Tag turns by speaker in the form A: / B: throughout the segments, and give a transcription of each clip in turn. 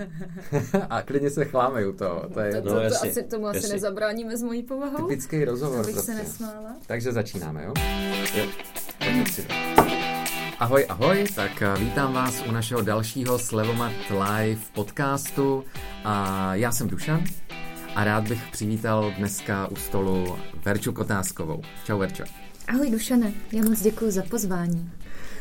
A: a klidně se chlámej u toho. To je
B: to, to, to, to asi, tomu asi jasný. nezabráníme s mojí povahou.
A: Typický rozhovor.
B: To bych prostě. se nesmála.
A: Takže začínáme, jo? jo. Ahoj, ahoj, tak eh, vítám vás u našeho dalšího Slevomat Live podcastu. A já jsem Dušan a rád bych přivítal dneska u stolu Verču Kotáskovou. Čau Verčo.
B: Ahoj Dušane, já moc děkuji za pozvání.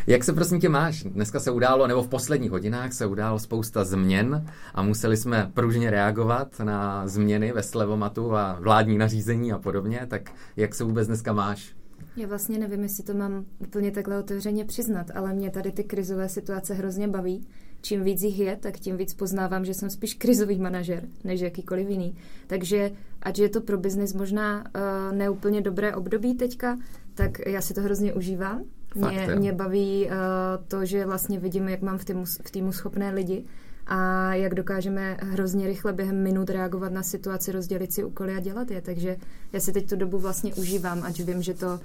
A: Jak se prosím tě máš? Dneska se událo, nebo v posledních hodinách se událo spousta změn a museli jsme pružně reagovat na změny ve slevomatu a vládní nařízení a podobně. Tak jak se vůbec dneska máš?
B: Já vlastně nevím, jestli to mám úplně takhle otevřeně přiznat, ale mě tady ty krizové situace hrozně baví. Čím víc jich je, tak tím víc poznávám, že jsem spíš krizový manažer, než jakýkoliv jiný. Takže ať je to pro biznis možná uh, neúplně dobré období teďka, tak já si to hrozně užívám mě, mě baví uh, to, že vlastně vidím, jak mám v týmu, v týmu schopné lidi a jak dokážeme hrozně rychle během minut reagovat na situaci, rozdělit si úkoly a dělat je. Takže já si teď tu dobu vlastně užívám, ať vím, že to uh,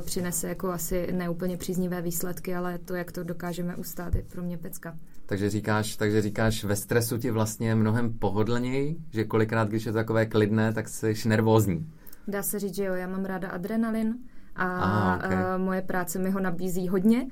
B: přinese jako asi neúplně příznivé výsledky, ale to, jak to dokážeme ustát, je pro mě pecka.
A: Takže říkáš, takže říkáš, ve stresu ti vlastně mnohem pohodlněji, že kolikrát, když je to takové klidné, tak jsi nervózní.
B: Dá se říct, že jo, já mám ráda adrenalin, a Aha, okay. moje práce mi ho nabízí hodně.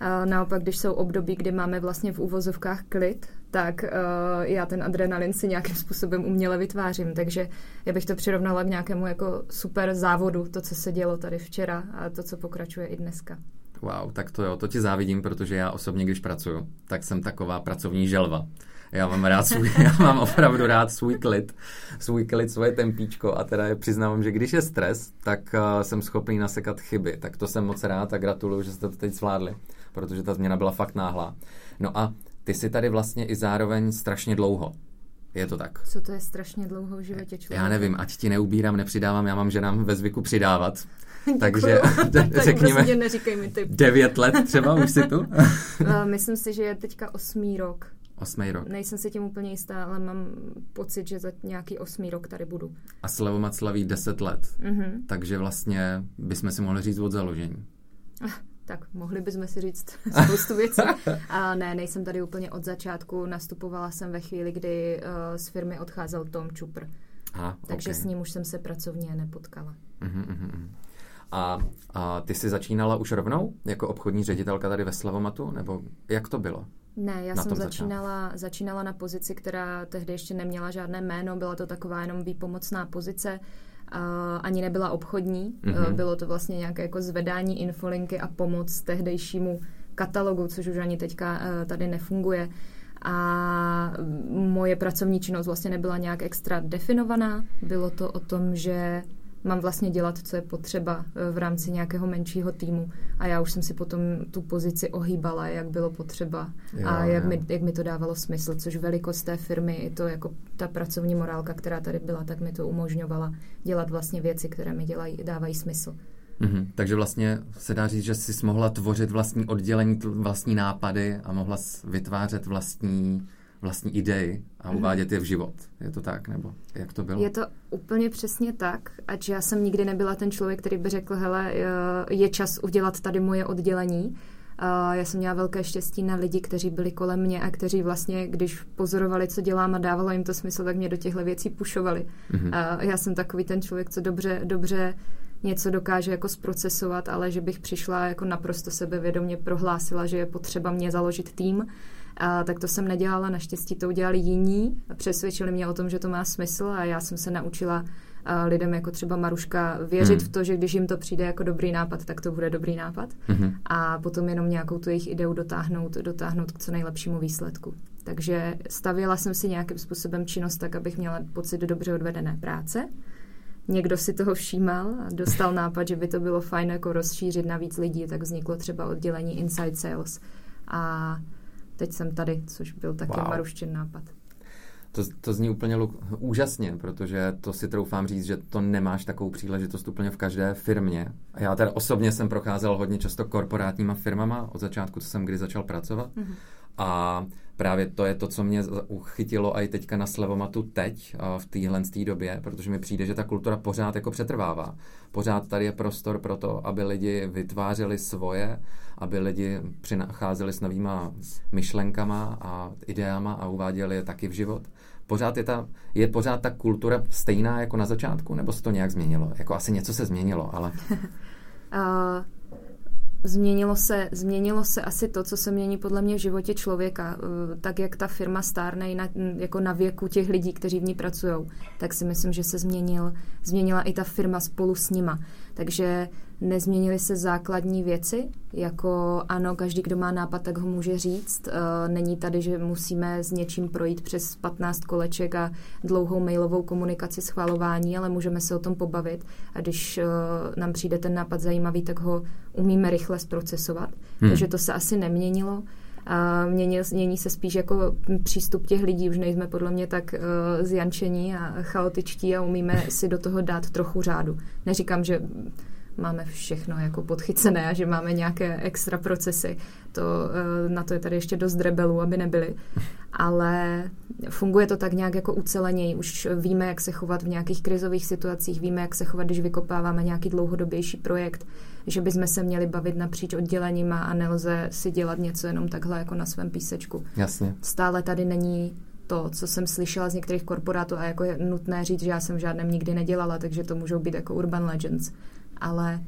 B: Naopak, když jsou období, kdy máme vlastně v úvozovkách klid, tak uh, já ten adrenalin si nějakým způsobem uměle vytvářím. Takže já bych to přirovnala k nějakému jako super závodu, to, co se dělo tady včera a to, co pokračuje i dneska.
A: Wow, tak to jo, to ti závidím, protože já osobně, když pracuju, tak jsem taková pracovní želva. Já mám rád svůj, já mám opravdu rád svůj klid, svůj klid, svoje tempíčko a teda je přiznávám, že když je stres, tak uh, jsem schopný nasekat chyby. Tak to jsem moc rád a gratuluju, že jste to teď zvládli, protože ta změna byla fakt náhlá. No a ty jsi tady vlastně i zároveň strašně dlouho. Je to tak.
B: Co to je strašně dlouho v životě člověka?
A: Já nevím, ať ti neubírám, nepřidávám, já mám ženám ve zvyku přidávat. Takže tak řekněme,
B: neříkej mi ty.
A: devět let třeba už si tu?
B: Myslím si, že je teďka osmý rok.
A: Osmý rok.
B: Nejsem si tím úplně jistá, ale mám pocit, že za nějaký osmý rok tady budu.
A: A Slevomat slaví deset let, mm-hmm. takže vlastně bychom si mohli říct od založení.
B: Ah, tak mohli bychom si říct spoustu věcí. A ne, nejsem tady úplně od začátku. Nastupovala jsem ve chvíli, kdy uh, z firmy odcházel Tom Čupr. Aha, takže okay. s ním už jsem se pracovně nepotkala. Uh-huh, uh-huh.
A: A, a ty jsi začínala už rovnou jako obchodní ředitelka tady ve Slavomatu? Nebo jak to bylo?
B: Ne, já jsem začínala, začínala na pozici, která tehdy ještě neměla žádné jméno, byla to taková jenom výpomocná pozice, a ani nebyla obchodní, mm-hmm. bylo to vlastně nějaké jako zvedání infolinky a pomoc tehdejšímu katalogu, což už ani teďka eh, tady nefunguje. A moje pracovní činnost vlastně nebyla nějak extra definovaná. Bylo to o tom, že mám vlastně dělat, co je potřeba eh, v rámci nějakého menšího týmu. A já už jsem si potom tu pozici ohýbala, jak bylo potřeba jo, a jak mi, jak mi to dávalo smysl, což velikost té firmy, i to jako ta pracovní morálka, která tady byla, tak mi to umožňovala dělat vlastně věci, které mi dělají, dávají smysl.
A: Mm-hmm. Takže vlastně se dá říct, že jsi mohla tvořit vlastní oddělení, vlastní nápady a mohla vytvářet vlastní vlastní idei a mhm. uvádět je v život. Je to tak, nebo jak to bylo?
B: Je to úplně přesně tak, ať já jsem nikdy nebyla ten člověk, který by řekl, hele, eh, je čas udělat tady moje oddělení. Já jsem měla velké štěstí na lidi, kteří byli kolem mě a kteří vlastně, když pozorovali, co dělám a dávalo jim to smysl, tak mě do těchto věcí pušovali. Mm-hmm. Já jsem takový ten člověk, co dobře, dobře něco dokáže jako zprocesovat, ale že bych přišla jako naprosto sebevědomě prohlásila, že je potřeba mě založit tým, a, tak to jsem nedělala, naštěstí to udělali jiní, přesvědčili mě o tom, že to má smysl a já jsem se naučila a lidem jako třeba Maruška věřit hmm. v to, že když jim to přijde jako dobrý nápad, tak to bude dobrý nápad hmm. a potom jenom nějakou tu jejich ideu dotáhnout, dotáhnout k co nejlepšímu výsledku. Takže stavěla jsem si nějakým způsobem činnost tak, abych měla pocit dobře odvedené práce. Někdo si toho všímal a dostal nápad, že by to bylo fajn jako rozšířit na víc lidí, tak vzniklo třeba oddělení Inside Sales. A teď jsem tady, což byl taky wow. Maruščin nápad.
A: To, to zní úplně luk, úžasně, protože to si troufám říct, že to nemáš takovou příležitost úplně v každé firmě. A já teda osobně jsem procházel hodně často korporátníma firmama od začátku, co jsem kdy začal pracovat. Mm-hmm. A právě to je to, co mě uchytilo i teďka na Slevomatu teď, v téhle době, protože mi přijde, že ta kultura pořád jako přetrvává. Pořád tady je prostor pro to, aby lidi vytvářeli svoje, aby lidi přicházeli s novýma myšlenkama a ideama a uváděli je taky v život. Pořád je, ta, je pořád ta kultura stejná jako na začátku, nebo se to nějak změnilo? Jako asi něco se změnilo, ale...
B: uh Změnilo se, změnilo se asi to, co se mění podle mě v životě člověka. Eh, tak, jak ta firma stárne na, jako na věku těch lidí, kteří v ní pracují, tak si myslím, že se změnil, změnila i ta firma spolu s nima. Takže nezměnily se základní věci, jako ano, každý, kdo má nápad, tak ho může říct. Eh, není tady, že musíme s něčím projít přes 15 koleček a dlouhou mailovou komunikaci schvalování, ale můžeme se o tom pobavit a když eh, nám přijde ten nápad zajímavý, tak ho umíme rychle zprocesovat. Hmm. Takže to se asi neměnilo. A mění, mění se spíš jako přístup těch lidí, už nejsme podle mě tak uh, zjančení a chaotičtí a umíme si do toho dát trochu řádu. Neříkám, že máme všechno jako podchycené a že máme nějaké extra procesy. To, eh, na to je tady ještě dost rebelů, aby nebyly. Ale funguje to tak nějak jako uceleněji. Už víme, jak se chovat v nějakých krizových situacích, víme, jak se chovat, když vykopáváme nějaký dlouhodobější projekt, že bychom se měli bavit napříč odděleníma a nelze si dělat něco jenom takhle jako na svém písečku.
A: Jasně.
B: Stále tady není to, co jsem slyšela z některých korporátů a jako je nutné říct, že já jsem v žádném nikdy nedělala, takže to můžou být jako urban legends ale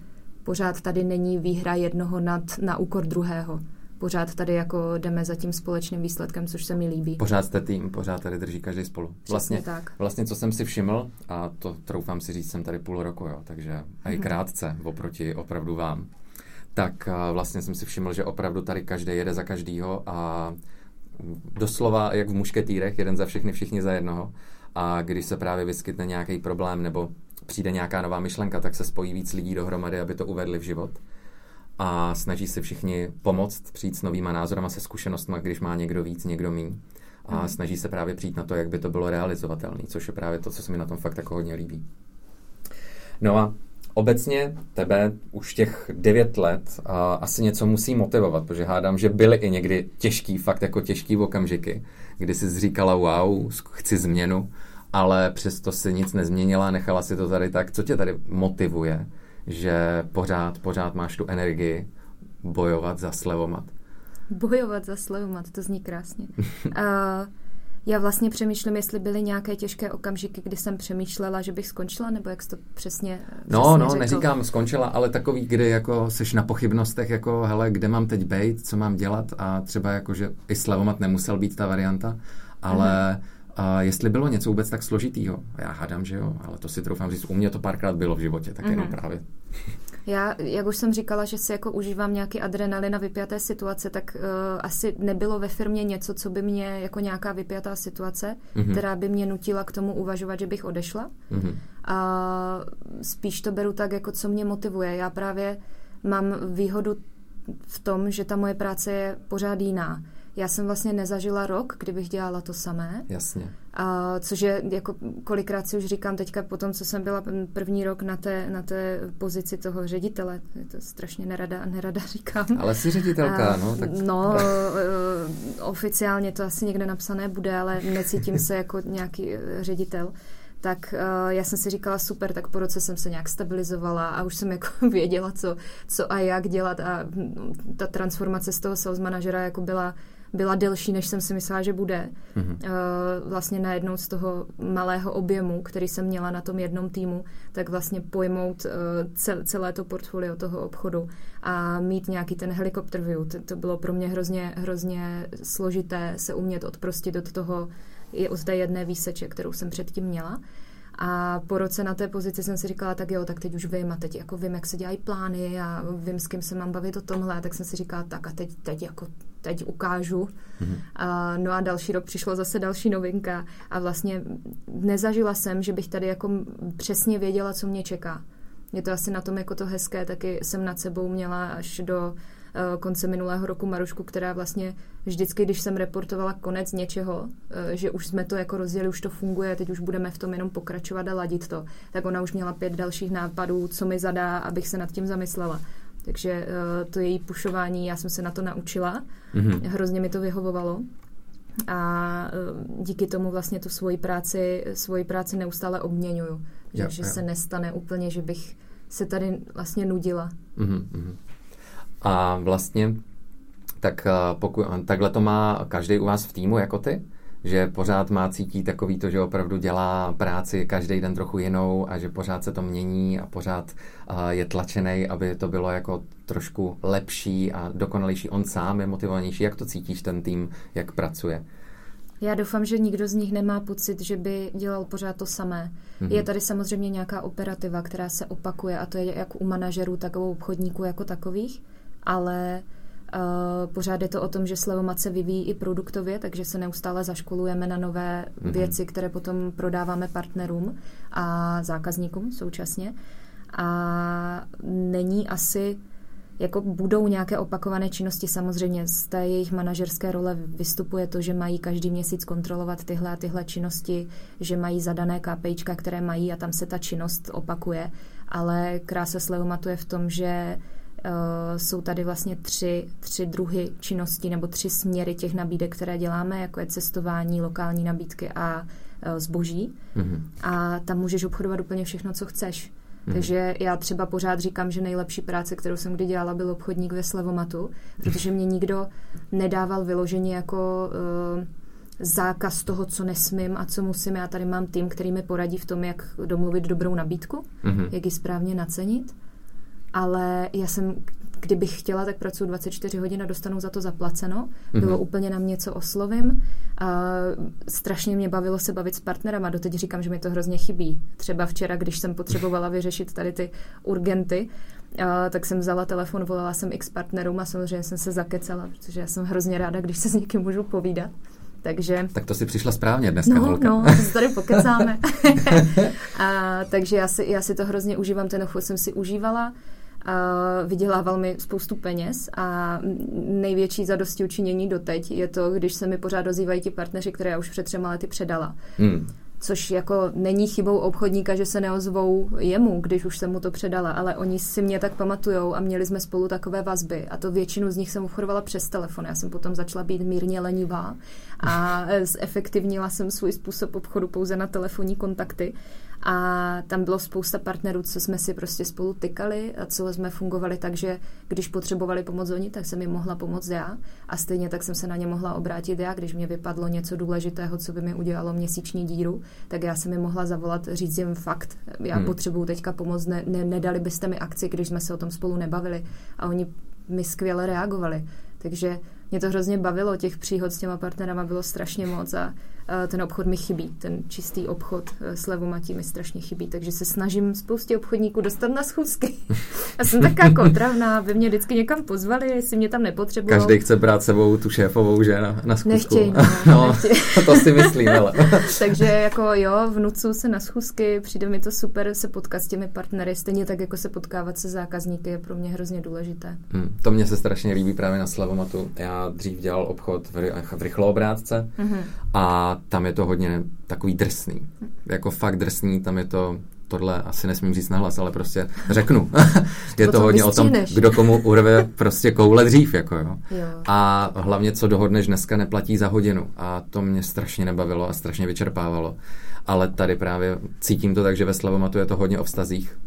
B: pořád tady není výhra jednoho nad, na úkor druhého. Pořád tady jako jdeme za tím společným výsledkem, což se mi líbí.
A: Pořád jste tým, pořád tady drží každý spolu. Vlastně,
B: tak.
A: vlastně co jsem si všiml, a to troufám si říct, jsem tady půl roku, jo, takže a i mhm. krátce oproti opravdu vám, tak vlastně jsem si všiml, že opravdu tady každý jede za každýho a doslova jak v mušketýrech, jeden za všechny, všichni za jednoho. A když se právě vyskytne nějaký problém nebo přijde nějaká nová myšlenka, tak se spojí víc lidí dohromady, aby to uvedli v život. A snaží se všichni pomoct, přijít s novýma názorama, se zkušenostmi, když má někdo víc, někdo míň. A mm. snaží se právě přijít na to, jak by to bylo realizovatelné, což je právě to, co se mi na tom fakt jako hodně líbí. No a obecně tebe už těch devět let a asi něco musí motivovat, protože hádám, že byly i někdy těžký, fakt jako těžký okamžiky, kdy jsi říkala wow, chci změnu ale přesto si nic nezměnila, nechala si to tady tak. Co tě tady motivuje, že pořád, pořád máš tu energii bojovat za slevomat?
B: Bojovat za slevomat, to zní krásně. uh, já vlastně přemýšlím, jestli byly nějaké těžké okamžiky, kdy jsem přemýšlela, že bych skončila, nebo jak jsi to přesně,
A: No, přesně no, řekl. neříkám skončila, ale takový, kdy jako seš na pochybnostech, jako hele, kde mám teď být, co mám dělat a třeba jako, že i slevomat nemusel být ta varianta, ale uh-huh a jestli bylo něco vůbec tak složitýho, já hádám, že jo, ale to si troufám říct, u mě to párkrát bylo v životě, tak mm-hmm. jenom mhm. právě.
B: Já, jak už jsem říkala, že si jako užívám nějaký adrenalin na vypjaté situace, tak uh, asi nebylo ve firmě něco, co by mě jako nějaká vypjatá situace, mm-hmm. která by mě nutila k tomu uvažovat, že bych odešla. Mm-hmm. A spíš to beru tak, jako co mě motivuje. Já právě mám výhodu v tom, že ta moje práce je pořád jiná já jsem vlastně nezažila rok, kdybych dělala to samé.
A: Jasně.
B: A, což je, jako kolikrát si už říkám teďka po tom, co jsem byla první rok na té, na té pozici toho ředitele, to strašně nerada, nerada říkám.
A: Ale jsi ředitelka, a, no. Tak...
B: No, eh, oficiálně to asi někde napsané bude, ale necítím se jako nějaký eh, ředitel tak uh, já jsem si říkala super, tak po roce jsem se nějak stabilizovala a už jsem jako věděla, co, co a jak dělat a ta transformace z toho sales manažera jako byla byla delší, než jsem si myslela, že bude. Mm-hmm. Vlastně najednou z toho malého objemu, který jsem měla na tom jednom týmu, tak vlastně pojmout eh, celé to portfolio toho obchodu a mít nějaký ten helikopter view. To, to bylo pro mě hrozně, hrozně složité se umět odprostit od toho, od té jedné výseče, kterou jsem předtím měla. A po roce na té pozici jsem si říkala, tak jo, tak teď už vím a teď jako vím, jak se dělají plány a vím, s kým se mám bavit o tomhle, tak jsem si říkala, tak a teď, teď jako teď ukážu. Mm-hmm. A, no a další rok přišlo zase další novinka a vlastně nezažila jsem, že bych tady jako přesně věděla, co mě čeká. Je to asi na tom jako to hezké, taky jsem nad sebou měla až do uh, konce minulého roku Marušku, která vlastně vždycky, když jsem reportovala konec něčeho, uh, že už jsme to jako rozdělili, už to funguje, teď už budeme v tom jenom pokračovat a ladit to, tak ona už měla pět dalších nápadů, co mi zadá, abych se nad tím zamyslela Takže uh, to její pušování, já jsem se na to naučila. Mm-hmm. Hrozně mi to vyhovovalo. A uh, díky tomu vlastně tu svoji práci, svoji práci neustále obměňuju. Takže se nestane úplně, že bych se tady vlastně nudila. Mm-hmm.
A: A vlastně tak pokud, takhle to má každý u vás v týmu jako ty? Že pořád má cítí takový to, že opravdu dělá práci každý den trochu jinou a že pořád se to mění a pořád je tlačený, aby to bylo jako trošku lepší a dokonalejší. On sám je motivovanější. Jak to cítíš ten tým, jak pracuje?
B: Já doufám, že nikdo z nich nemá pocit, že by dělal pořád to samé. Mm-hmm. Je tady samozřejmě nějaká operativa, která se opakuje a to je jak u manažerů, tak u obchodníků jako takových, ale Uh, pořád je to o tom, že Slevomat se vyvíjí i produktově, takže se neustále zaškolujeme na nové mm-hmm. věci, které potom prodáváme partnerům a zákazníkům současně. A není asi, jako budou nějaké opakované činnosti, samozřejmě z té jejich manažerské role vystupuje to, že mají každý měsíc kontrolovat tyhle a tyhle činnosti, že mají zadané KPIčka, které mají a tam se ta činnost opakuje, ale krása Slevomatu je v tom, že Uh, jsou tady vlastně tři, tři druhy činností nebo tři směry těch nabídek, které děláme, jako je cestování, lokální nabídky a uh, zboží. Mm-hmm. A tam můžeš obchodovat úplně všechno, co chceš. Mm-hmm. Takže já třeba pořád říkám, že nejlepší práce, kterou jsem kdy dělala, byl obchodník ve Slevomatu, protože mě nikdo nedával vyložení jako uh, zákaz toho, co nesmím a co musím. Já tady mám tým, který mi poradí v tom, jak domluvit dobrou nabídku, mm-hmm. jak ji správně nacenit ale já jsem, kdybych chtěla, tak pracuji 24 hodin a dostanu za to zaplaceno. Bylo mm-hmm. úplně na mě, co oslovím. A strašně mě bavilo se bavit s partnerem a doteď říkám, že mi to hrozně chybí. Třeba včera, když jsem potřebovala vyřešit tady ty urgenty, a, tak jsem vzala telefon, volala jsem x partnerům a samozřejmě jsem se zakecala, protože já jsem hrozně ráda, když se s někým můžu povídat. Takže...
A: Tak to si přišla správně dneska,
B: no,
A: holka.
B: No, se tady pokecáme. a, takže já si, já si to hrozně užívám, ten ochot jsem si užívala vydělával mi spoustu peněz a největší zadosti učinění doteď je to, když se mi pořád dozývají ti partneři, které já už před třema lety předala. Hmm. Což jako není chybou obchodníka, že se neozvou jemu, když už jsem mu to předala, ale oni si mě tak pamatujou a měli jsme spolu takové vazby. A to většinu z nich jsem obchodovala přes telefon. Já jsem potom začala být mírně lenivá a zefektivnila jsem svůj způsob obchodu pouze na telefonní kontakty. A tam bylo spousta partnerů, co jsme si prostě spolu tykali a co jsme fungovali tak, že když potřebovali pomoc oni, tak jsem jim mohla pomoct já. A stejně tak jsem se na ně mohla obrátit já, když mě vypadlo něco důležitého, co by mi udělalo měsíční díru, tak já jsem mi mohla zavolat, říct jim fakt, já hmm. potřebuju teďka pomoc, ne, ne, nedali byste mi akci, když jsme se o tom spolu nebavili. A oni mi skvěle reagovali. Takže mě to hrozně bavilo, těch příhod s těma partnerama bylo strašně moc a ten obchod mi chybí, ten čistý obchod eh, s levomatí mi strašně chybí, takže se snažím spoustě obchodníků dostat na schůzky. Já jsem taková kontravná, aby mě vždycky někam pozvali, jestli mě tam nepotřebují.
A: Každý chce brát sebou tu šéfovou, že na, na schůzku.
B: Nechtěj, no, no nechtěj.
A: to si myslím, ale.
B: takže jako jo, vnucu se na schůzky, přijde mi to super se potkat s těmi partnery, stejně tak jako se potkávat se zákazníky je pro mě hrozně důležité.
A: Hmm, to mě se strašně líbí právě na Slavomatu. Já dřív dělal obchod v, v rychloobrátce mm-hmm. a tam je to hodně takový drsný. Jako fakt drsný, tam je to tohle asi nesmím říct nahlas, ale prostě řeknu. je to hodně o tom, kdo komu urve prostě koule dřív, jako jo. jo. A hlavně, co dohodneš dneska, neplatí za hodinu. A to mě strašně nebavilo a strašně vyčerpávalo. Ale tady právě cítím to tak, že ve Slavomatu je to hodně o vztazích.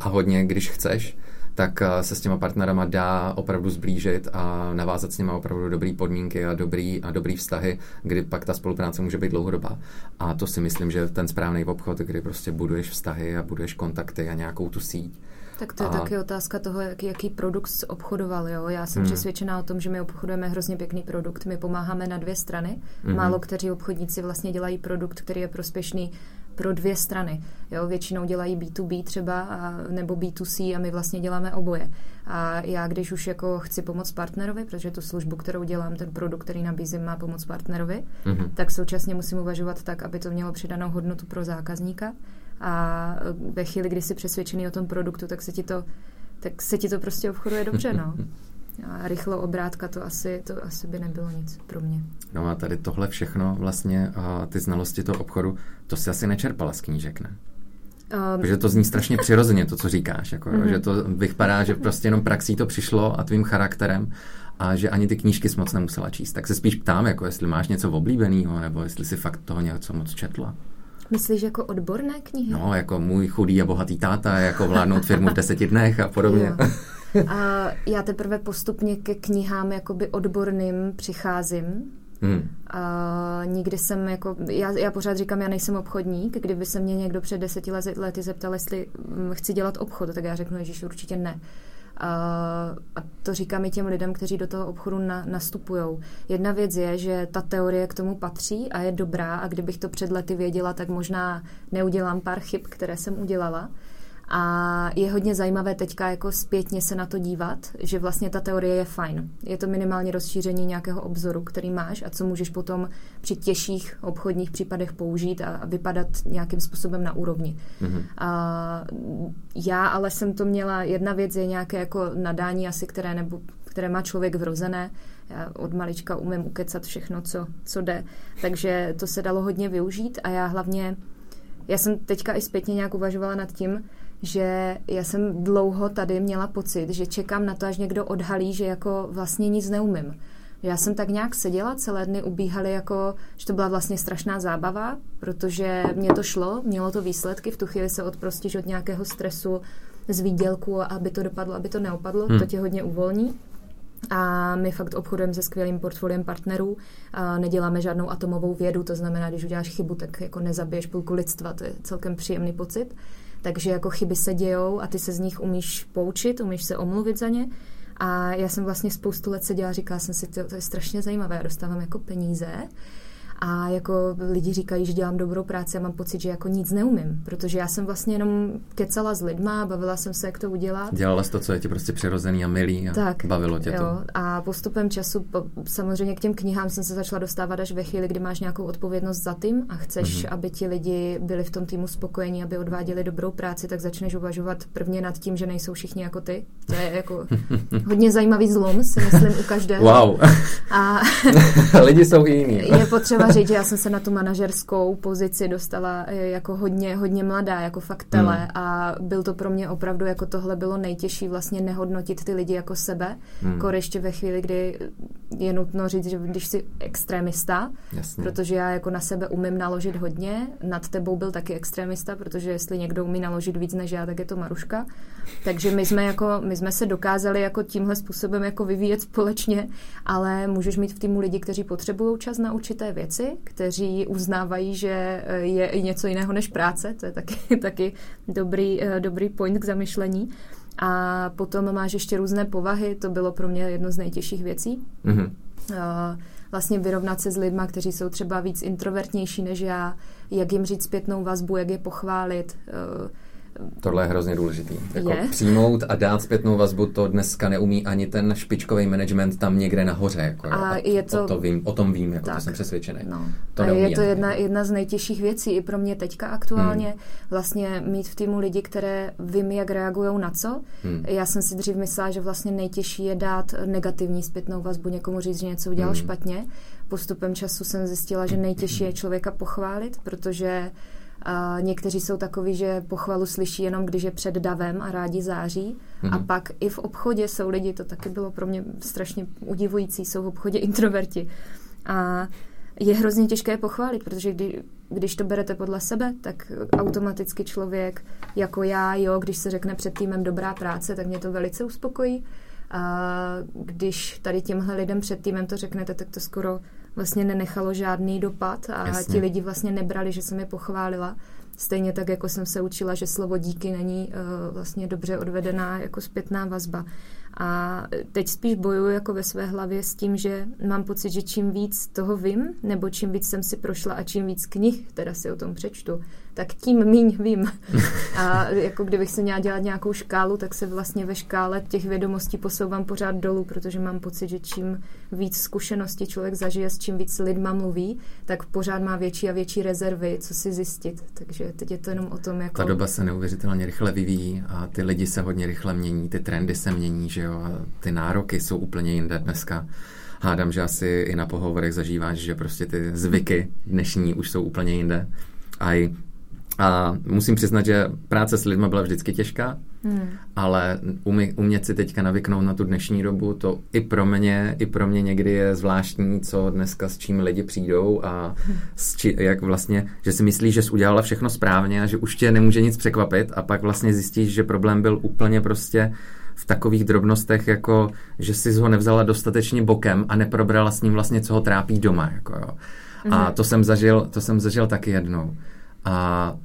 A: A hodně, když chceš, tak eh, se s těma partnerama dá opravdu zblížit a navázat s nimi opravdu dobrý podmínky a dobrý, a dobrý vztahy, kdy pak ta spolupráce může být dlouhodobá. A to si myslím, že ten správný obchod, kdy prostě buduješ vztahy a buduješ kontakty a nějakou tu síť.
B: Tak to je a... taky otázka toho, jaký, jaký produkt obchodoval. Jo? Já jsem hmm. přesvědčená o tom, že my obchodujeme hrozně pěkný produkt. My pomáháme na dvě strany. Hmm. Málo kteří obchodníci vlastně dělají produkt, který je prospěšný pro dvě strany. Jo, většinou dělají B2B třeba a, nebo B2C a my vlastně děláme oboje. A já, když už jako chci pomoct partnerovi, protože tu službu, kterou dělám, ten produkt, který nabízím, má pomoct partnerovi, mm-hmm. tak současně musím uvažovat tak, aby to mělo přidanou hodnotu pro zákazníka. A ve chvíli, kdy jsi přesvědčený o tom produktu, tak se ti to, tak se ti to prostě obchoduje dobře, no. A rychlo obrátka to asi, to asi by nebylo nic pro mě.
A: No a tady tohle všechno vlastně, a ty znalosti toho obchodu, to si asi nečerpala z knížek, ne? Um, že to zní strašně přirozeně, to, co říkáš. Jako, mm-hmm. Že to vypadá, že prostě jenom praxí to přišlo a tvým charakterem a že ani ty knížky jsi moc nemusela číst. Tak se spíš ptám, jako jestli máš něco oblíbeného, nebo jestli si fakt toho něco moc četla.
B: Myslíš jako odborné knihy?
A: No, jako můj chudý a bohatý táta, jako vládnout firmu v deseti dnech a podobně.
B: a já teprve postupně ke knihám jakoby odborným přicházím. Hmm. A nikdy jsem jako, já, já pořád říkám, já nejsem obchodník, kdyby se mě někdo před deseti lety zeptal, jestli mm, chci dělat obchod, tak já řeknu, že určitě ne. A to říkám i těm lidem, kteří do toho obchodu na, nastupují. Jedna věc je, že ta teorie k tomu patří a je dobrá a kdybych to před lety věděla, tak možná neudělám pár chyb, které jsem udělala. A je hodně zajímavé teďka jako zpětně se na to dívat, že vlastně ta teorie je fajn. Je to minimálně rozšíření nějakého obzoru, který máš a co můžeš potom při těžších obchodních případech použít a, vypadat nějakým způsobem na úrovni. Mm-hmm. A já ale jsem to měla, jedna věc je nějaké jako nadání asi, které, nebo, které má člověk vrozené, já od malička umím ukecat všechno, co, co jde, takže to se dalo hodně využít a já hlavně, já jsem teďka i zpětně nějak uvažovala nad tím, že já jsem dlouho tady měla pocit, že čekám na to, až někdo odhalí, že jako vlastně nic neumím. Já jsem tak nějak seděla, celé dny ubíhaly jako, že to byla vlastně strašná zábava, protože mě to šlo, mělo to výsledky, v tu chvíli se odprostíš od nějakého stresu z výdělku, aby to dopadlo, aby to neopadlo, hmm. to tě hodně uvolní. A my fakt obchodujeme se skvělým portfoliem partnerů, a neděláme žádnou atomovou vědu, to znamená, když uděláš chybu, tak jako nezabiješ půlku lidstva, to je celkem příjemný pocit. Takže jako chyby se dějou a ty se z nich umíš poučit, umíš se omluvit za ně. A já jsem vlastně spoustu let seděla a říkala jsem si, to, to je strašně zajímavé, já dostávám jako peníze a jako lidi říkají, že dělám dobrou práci a mám pocit, že jako nic neumím, protože já jsem vlastně jenom kecala s lidma, bavila jsem se, jak to udělat.
A: Dělala jsi to, co je ti prostě přirozený a milý a tak, bavilo tě jo. to.
B: A postupem času samozřejmě k těm knihám jsem se začala dostávat až ve chvíli, kdy máš nějakou odpovědnost za tým a chceš, mm-hmm. aby ti lidi byli v tom týmu spokojení, aby odváděli dobrou práci, tak začneš uvažovat prvně nad tím, že nejsou všichni jako ty. To je jako hodně zajímavý zlom, si myslím, u každého.
A: Wow. A lidi jsou i jiní.
B: je potřeba říct, že já jsem se na tu manažerskou pozici dostala eh, jako hodně, hodně mladá, jako fakt tele hmm. a byl to pro mě opravdu, jako tohle bylo nejtěžší vlastně nehodnotit ty lidi jako sebe, hmm. jako ještě ve chvíli, kdy je nutno říct, že když jsi extremista, Jasně. protože já jako na sebe umím naložit hodně, nad tebou byl taky extremista, protože jestli někdo umí naložit víc než já, tak je to Maruška. Takže my jsme, jako, my jsme se dokázali jako tímhle způsobem jako vyvíjet společně, ale můžeš mít v týmu lidi, kteří potřebují čas na určité věci, kteří uznávají, že eh, je i něco jiného než práce, to je taky, taky dobrý, eh, dobrý point k zamyšlení. A potom máš ještě různé povahy, to bylo pro mě jedno z nejtěžších věcí. Mm-hmm. Vlastně vyrovnat se s lidma, kteří jsou třeba víc introvertnější než já, jak jim říct zpětnou vazbu, jak je pochválit,
A: Tohle je hrozně důležitý. Jako je. přijmout a dát zpětnou vazbu, to dneska neumí ani ten špičkový management tam někde nahoře. Jako, a, a je to, o, to vím, o tom vím, jako tak, to jsem přesvědčený. No.
B: To a je to jedna, jedna z nejtěžších věcí i pro mě teďka aktuálně, hmm. vlastně mít v týmu lidi, které vím, jak reagují na co. Hmm. Já jsem si dřív myslela, že vlastně nejtěžší je dát negativní zpětnou vazbu, někomu říct, že něco udělal hmm. špatně. Postupem času jsem zjistila, že nejtěžší je člověka pochválit, protože a někteří jsou takoví, že pochvalu slyší jenom, když je před davem a rádi září. Mm-hmm. A mhm. pak i v obchodě jsou lidi, to taky bylo pro mě strašně udivující, jsou v obchodě introverti. A je hrozně těžké pochválit, protože kdy, když to berete podle sebe, tak automaticky člověk jako já, jo, když se řekne před týmem dobrá práce, tak mě to velice uspokojí. A když tady těmhle lidem před týmem to řeknete, tak to skoro vlastně nenechalo žádný dopad a Jasně. ti lidi vlastně nebrali, že jsem je pochválila. Stejně tak, jako jsem se učila, že slovo díky není uh, vlastně dobře odvedená jako zpětná vazba. A teď spíš bojuju jako ve své hlavě s tím, že mám pocit, že čím víc toho vím, nebo čím víc jsem si prošla a čím víc knih teda si o tom přečtu, tak tím míň vím. A jako kdybych se měla dělat nějakou škálu, tak se vlastně ve škále těch vědomostí posouvám pořád dolů, protože mám pocit, že čím víc zkušeností člověk zažije, s čím víc lidma mluví, tak pořád má větší a větší rezervy, co si zjistit. Takže teď je to jenom o tom, jako...
A: Ta doba se neuvěřitelně rychle vyvíjí a ty lidi se hodně rychle mění, ty trendy se mění, že jo, a ty nároky jsou úplně jinde dneska hádám, že asi i na pohovorech zažíváš, že prostě ty zvyky dnešní už jsou úplně jinde. A i A musím přiznat, že práce s lidmi byla vždycky těžká, hmm. ale umí, umět si teďka navyknout na tu dnešní dobu, to i pro mě, i pro mě někdy je zvláštní, co dneska s čím lidi přijdou a s či, jak vlastně, že si myslíš, že jsi udělala všechno správně a že už tě nemůže nic překvapit a pak vlastně zjistíš, že problém byl úplně prostě v takových drobnostech, jako že jsi ho nevzala dostatečně bokem a neprobrala s ním vlastně, co ho trápí doma. Jako jo. Mm-hmm. A mhm. to jsem, zažil, to jsem zažil taky jednou. A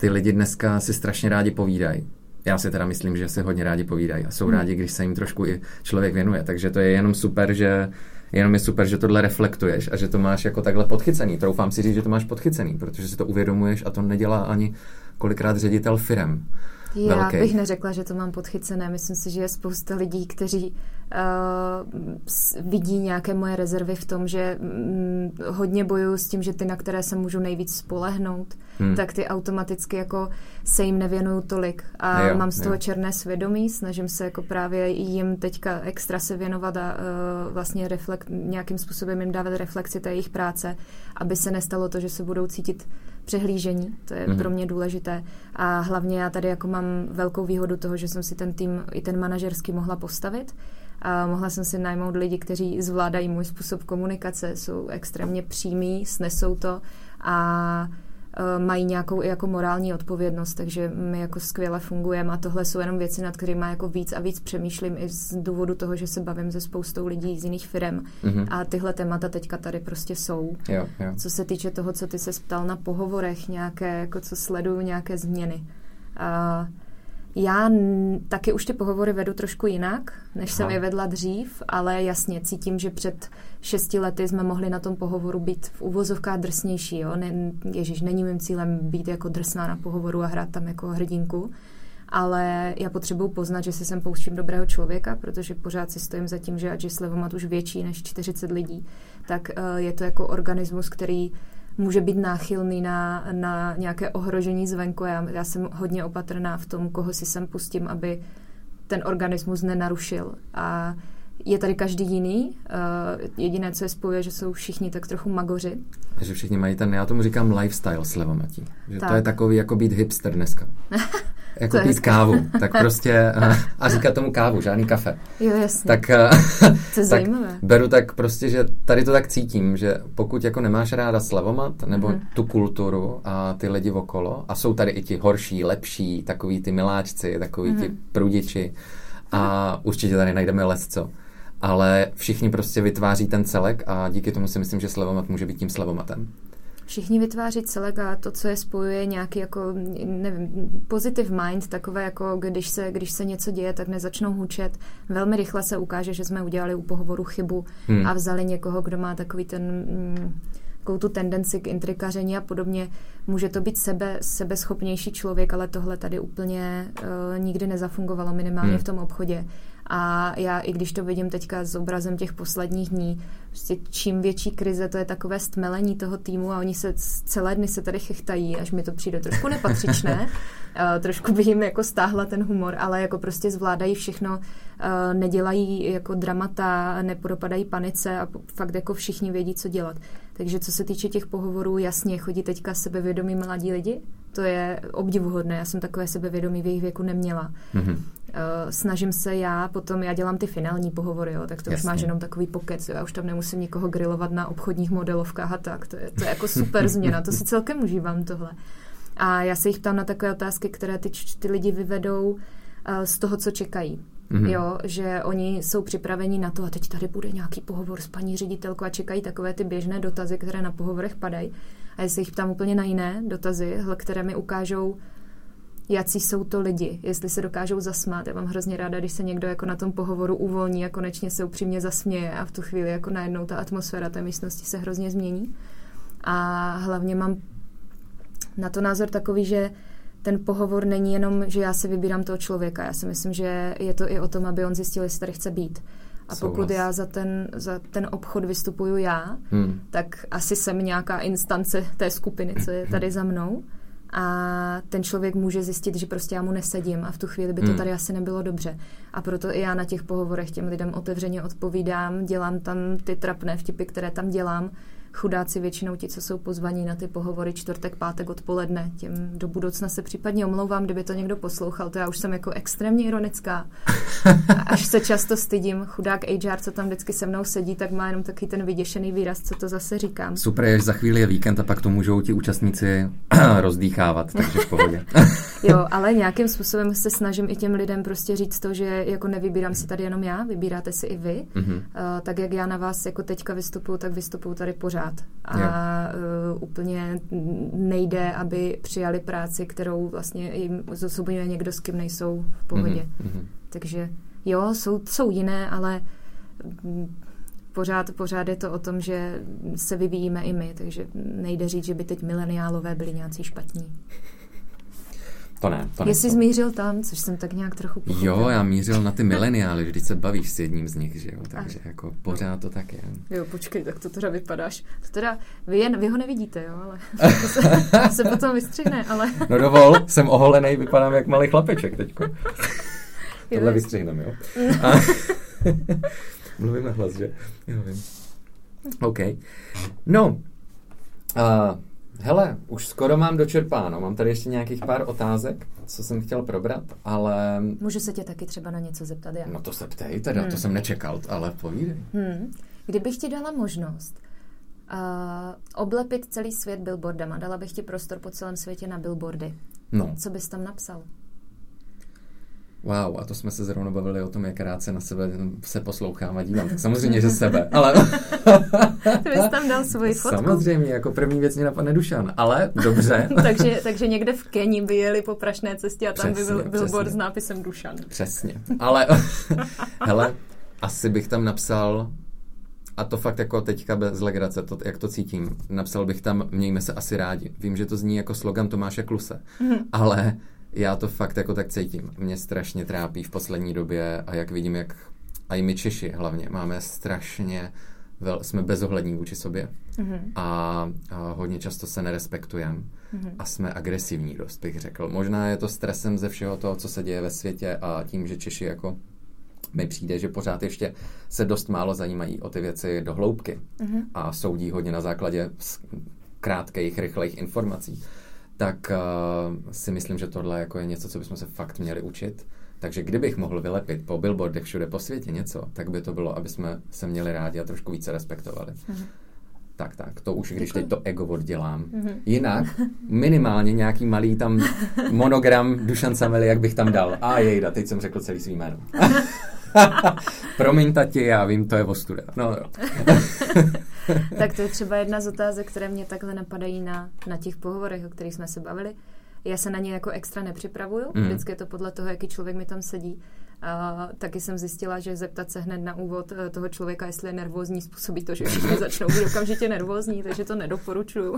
A: ty lidi dneska si strašně rádi povídají. Já si teda myslím, že si hodně rádi povídají a jsou mm. rádi, když se jim trošku i člověk věnuje. Takže to je jenom super, že jenom je super, že tohle reflektuješ a že to máš jako takhle podchycený. Troufám si říct, že to máš podchycený, protože si to uvědomuješ a to nedělá ani kolikrát ředitel firem.
B: Já velký. bych neřekla, že to mám podchycené. Myslím si, že je spousta lidí, kteří uh, vidí nějaké moje rezervy v tom, že mm, hodně bojuju s tím, že ty, na které se můžu nejvíc spolehnout, hmm. tak ty automaticky jako se jim nevěnuju tolik. A jo, mám z toho jo. černé svědomí, snažím se jako právě jim teďka extra se věnovat a uh, vlastně reflekt, nějakým způsobem jim dávat reflexi té jejich práce, aby se nestalo to, že se budou cítit přehlížení, to je mm-hmm. pro mě důležité. A hlavně já tady jako mám velkou výhodu toho, že jsem si ten tým i ten manažerský mohla postavit. A mohla jsem si najmout lidi, kteří zvládají můj způsob komunikace, jsou extrémně přímí, snesou to a Eh, mají nějakou i jako morální odpovědnost, takže my jako skvěle fungujeme a tohle jsou jenom věci, nad kterými jako víc a víc přemýšlím i z důvodu toho, že se bavím se spoustou lidí z jiných firm mm-hmm. a tyhle témata teďka tady prostě jsou.
A: Jo, jo.
B: Co se týče toho, co ty se ptal na pohovorech, nějaké, jako co sleduju, nějaké změny. Uh, já taky už ty pohovory vedu trošku jinak, než Aha. jsem je vedla dřív, ale jasně cítím, že před šesti lety jsme mohli na tom pohovoru být v uvozovkách drsnější. Jo? Ne, Ježíš, není mým cílem být jako drsná na pohovoru a hrát tam jako hrdinku, ale já potřebuji poznat, že si sem pouštím dobrého člověka, protože pořád si stojím za tím, že ať je Slevomat už větší než 40 lidí, tak uh, je to jako organismus, který může být náchylný na, na nějaké ohrožení zvenku. Já, já jsem hodně opatrná v tom, koho si sem pustím, aby ten organismus nenarušil. A je tady každý jiný. Uh, jediné, co je spojuje, že jsou všichni tak trochu magoři.
A: A že všichni mají ten, já tomu říkám lifestyle slevomatí. Že tak. to je takový jako být hipster dneska. jako to pít kávu. Tak prostě, a říkat tomu kávu, žádný kafe.
B: Jo, jasně.
A: Tak,
B: to je
A: tak zajímavé. beru tak prostě, že tady to tak cítím, že pokud jako nemáš ráda slevomat, nebo mm-hmm. tu kulturu a ty lidi okolo, a jsou tady i ti horší, lepší, takový ty miláčci, takový mm-hmm. ti mhm. prudiči, a určitě tady najdeme lesco. Ale všichni prostě vytváří ten celek a díky tomu si myslím, že slevomat může být tím slevomatem
B: všichni vytváří celek a to, co je spojuje nějaký jako, nevím, positive mind, takové jako, když se, když se něco děje, tak nezačnou hučet. Velmi rychle se ukáže, že jsme udělali u pohovoru chybu hmm. a vzali někoho, kdo má takový ten... Mm, takovou tu tendenci k intrikaření a podobně. Může to být sebe, sebeschopnější člověk, ale tohle tady úplně uh, nikdy nezafungovalo, minimálně hmm. v tom obchodě. A já, i když to vidím teďka s obrazem těch posledních dní, prostě čím větší krize, to je takové stmelení toho týmu a oni se celé dny se tady chechtají, až mi to přijde trošku nepatřičné. uh, trošku by jim jako stáhla ten humor, ale jako prostě zvládají všechno, uh, nedělají jako dramata, nepodopadají panice a fakt jako všichni vědí, co dělat. Takže co se týče těch pohovorů, jasně, chodí teďka sebevědomí mladí lidi, to je obdivuhodné, já jsem takové sebevědomí v jejich věku neměla. Mm-hmm. Snažím se já, potom já dělám ty finální pohovory, jo, tak to Jasně. už máš jenom takový pokec, jo, já už tam nemusím nikoho grilovat na obchodních modelovkách a tak, to je, to je jako super změna, to si celkem užívám tohle. A já se jich ptám na takové otázky, které ty, ty lidi vyvedou uh, z toho, co čekají. Mm-hmm. Jo, že oni jsou připraveni na to a teď tady bude nějaký pohovor s paní ředitelkou a čekají takové ty běžné dotazy, které na pohovorech padají. A já se jich ptám úplně na jiné dotazy, které mi ukážou, jaký jsou to lidi, jestli se dokážou zasmát. Já mám hrozně ráda, když se někdo jako na tom pohovoru uvolní a konečně se upřímně zasměje a v tu chvíli jako najednou ta atmosféra té místnosti se hrozně změní. A hlavně mám na to názor takový, že ten pohovor není jenom, že já si vybírám toho člověka. Já si myslím, že je to i o tom, aby on zjistil, jestli tady chce být. A pokud Souhlas. já za ten, za ten obchod vystupuju já, hmm. tak asi jsem nějaká instance té skupiny, co je tady za mnou. A ten člověk může zjistit, že prostě já mu nesedím a v tu chvíli by to hmm. tady asi nebylo dobře. A proto i já na těch pohovorech těm lidem otevřeně odpovídám, dělám tam ty trapné vtipy, které tam dělám, chudáci většinou ti, co jsou pozvaní na ty pohovory čtvrtek, pátek odpoledne, těm do budoucna se případně omlouvám, kdyby to někdo poslouchal, to já už jsem jako extrémně ironická. Až se často stydím, chudák HR, co tam vždycky se mnou sedí, tak má jenom taky ten vyděšený výraz, co to zase říkám.
A: Super, je, za chvíli je víkend a pak to můžou ti účastníci rozdýchávat, takže v pohodě.
B: jo, ale nějakým způsobem se snažím i těm lidem prostě říct to, že jako nevybírám si tady jenom já, vybíráte si i vy. Mm-hmm. Uh, tak jak já na vás jako teďka vystupuju, tak vystupuju tady pořád. A uh, úplně nejde, aby přijali práci, kterou vlastně jim zosobňuje někdo, s kým nejsou v pohodě. Mm-hmm. Takže jo, jsou, jsou jiné, ale pořád, pořád je to o tom, že se vyvíjíme i my, takže nejde říct, že by teď mileniálové byli nějací špatní.
A: To ne, to
B: ne. Jestli
A: to.
B: zmířil tam, což jsem tak nějak trochu
A: pochopil. Jo, já mířil na ty mileniály, když se bavíš s jedním z nich, že jo, takže Ach. jako pořád to tak je.
B: Jo, počkej, tak to teda vypadáš. To teda, vy, jen, vy ho nevidíte, jo, ale to se, to se potom vystřihne, ale...
A: no dovol, jsem oholený, vypadám jak malý chlapeček teďko. Tohle vystřihneme, jo. A... Mluvím na hlas, že? Jo, vím. OK. No, uh, Hele, už skoro mám dočerpáno. Mám tady ještě nějakých pár otázek, co jsem chtěl probrat, ale...
B: Můžu se tě taky třeba na něco zeptat, já?
A: No to se ptej teda, hmm. to jsem nečekal, ale povídej.
B: Hmm. Kdybych ti dala možnost uh, oblepit celý svět billboardama, dala bych ti prostor po celém světě na billboardy. No. Co bys tam napsal?
A: Wow, a to jsme se zrovna bavili o tom, jak rád se na sebe se poslouchám a dívám. Tak samozřejmě, že sebe, ale...
B: Ty bys tam dal svoji fotku.
A: Samozřejmě, jako první věc mě napadne Dušan, ale dobře.
B: takže, takže někde v Keni by jeli po prašné cestě a tam přesně, by byl billboard s nápisem Dušan.
A: Přesně, ale hele, asi bych tam napsal a to fakt jako teďka bez legrace, to, jak to cítím. Napsal bych tam, mějme se asi rádi. Vím, že to zní jako slogan Tomáše Kluse, mm. ale já to fakt jako tak cítím. Mě strašně trápí v poslední době a jak vidím, jak a i my Češi hlavně máme strašně, vel, jsme bezohlední vůči sobě mm-hmm. a, a hodně často se nerespektujeme mm-hmm. a jsme agresivní dost, bych řekl. Možná je to stresem ze všeho toho, co se děje ve světě a tím, že Češi jako mi přijde, že pořád ještě se dost málo zajímají o ty věci do hloubky mm-hmm. a soudí hodně na základě krátkých, rychlých informací tak uh, si myslím, že tohle jako je něco, co bychom se fakt měli učit. Takže kdybych mohl vylepit po billboardech všude po světě něco, tak by to bylo, aby jsme se měli rádi a trošku více respektovali. Mm-hmm. Tak, tak, to už, když teď to ego oddělám. Mm-hmm. Jinak minimálně nějaký malý tam monogram Dušan Sameli, jak bych tam dal. A jejda, teď jsem řekl celý svý jméno. Promiň, tati, já vím, to je ostuda. No, jo.
B: tak to je třeba jedna z otázek, které mě takhle napadají na, na těch pohovorech, o kterých jsme se bavili. Já se na ně jako extra nepřipravuju, mm. vždycky je to podle toho, jaký člověk mi tam sedí. A taky jsem zjistila, že zeptat se hned na úvod eh, toho člověka, jestli je nervózní, způsobí to, že všichni začnou být okamžitě nervózní, takže to nedoporučuju.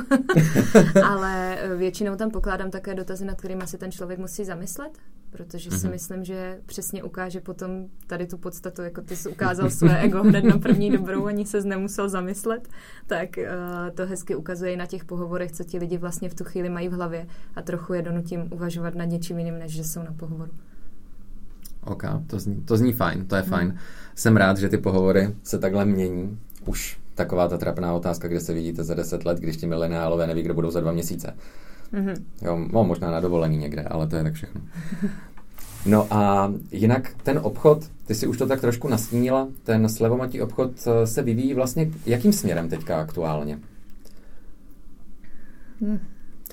B: Ale eh, většinou tam pokládám také dotazy, nad kterými si ten člověk musí zamyslet, protože si mm-hmm. myslím, že přesně ukáže potom tady tu podstatu, jako ty jsi ukázal své ego hned na první dobrou, ani se nemusel zamyslet, tak uh, to hezky ukazuje na těch pohovorech, co ti lidi vlastně v tu chvíli mají v hlavě a trochu je donutím uvažovat nad něčím jiným, než že jsou na pohovoru.
A: OK, to zní, to zní fajn, to je fajn. Jsem rád, že ty pohovory se takhle mění. Už taková ta trapná otázka, kde se vidíte za deset let, když ti mileniálové neví, kdo budou za dva měsíce. Mm-hmm. Jo, no, možná na dovolení někde, ale to je tak všechno. No a jinak ten obchod, ty si už to tak trošku nastínila, ten slevomatý obchod eh, se vyvíjí vlastně jakým směrem teďka aktuálně?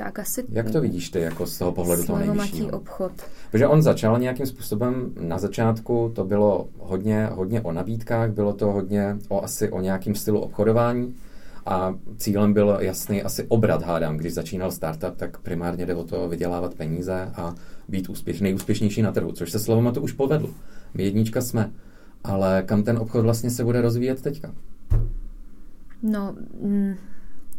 B: Tak asi...
A: Jak to vidíš ty jako z toho pohledu toho nejvyššího?
B: obchod.
A: Protože on začal nějakým způsobem na začátku, to bylo hodně, hodně o nabídkách, bylo to hodně o asi o nějakým stylu obchodování, a cílem byl jasný asi obrat, hádám. Když začínal startup, tak primárně jde o to vydělávat peníze a být úspěšný, nejúspěšnější na trhu, což se slovama to už povedlo. My jednička jsme. Ale kam ten obchod vlastně se bude rozvíjet teďka?
B: No, mm,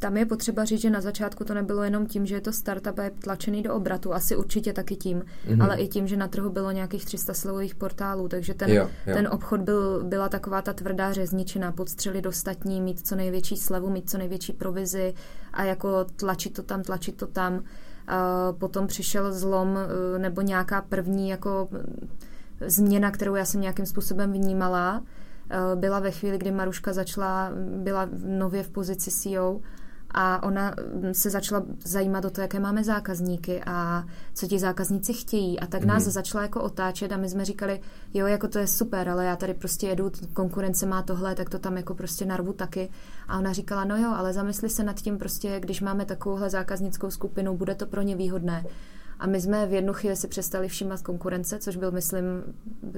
B: tam je potřeba říct, že na začátku to nebylo jenom tím, že je to startup a je tlačený do obratu, asi určitě taky tím, mm-hmm. ale i tím, že na trhu bylo nějakých 300 slovových portálů, takže ten, jo, jo. ten obchod byl, byla taková ta tvrdá řezničina, podstřelit ostatní, mít co největší slevu, mít co největší provizi a jako tlačit to tam, tlačit to tam. A potom přišel zlom e, nebo nějaká první jako změna, kterou já jsem nějakým způsobem vnímala, byla ve chvíli, kdy Maruška začala, byla nově v pozici CEO a ona mm, se začala zajímat o to, jaké máme zákazníky a co ti zákazníci chtějí a tak nás mm-hmm. začala jako otáčet a my jsme říkali, jo, jako to je super, ale já tady prostě jedu, konkurence má tohle, tak to tam jako prostě narvu taky a ona říkala, no jo, ale zamysli se nad tím prostě, když máme takovouhle zákaznickou skupinu, bude to pro ně výhodné. A my jsme v jednu chvíli si přestali všímat konkurence, což byl, myslím,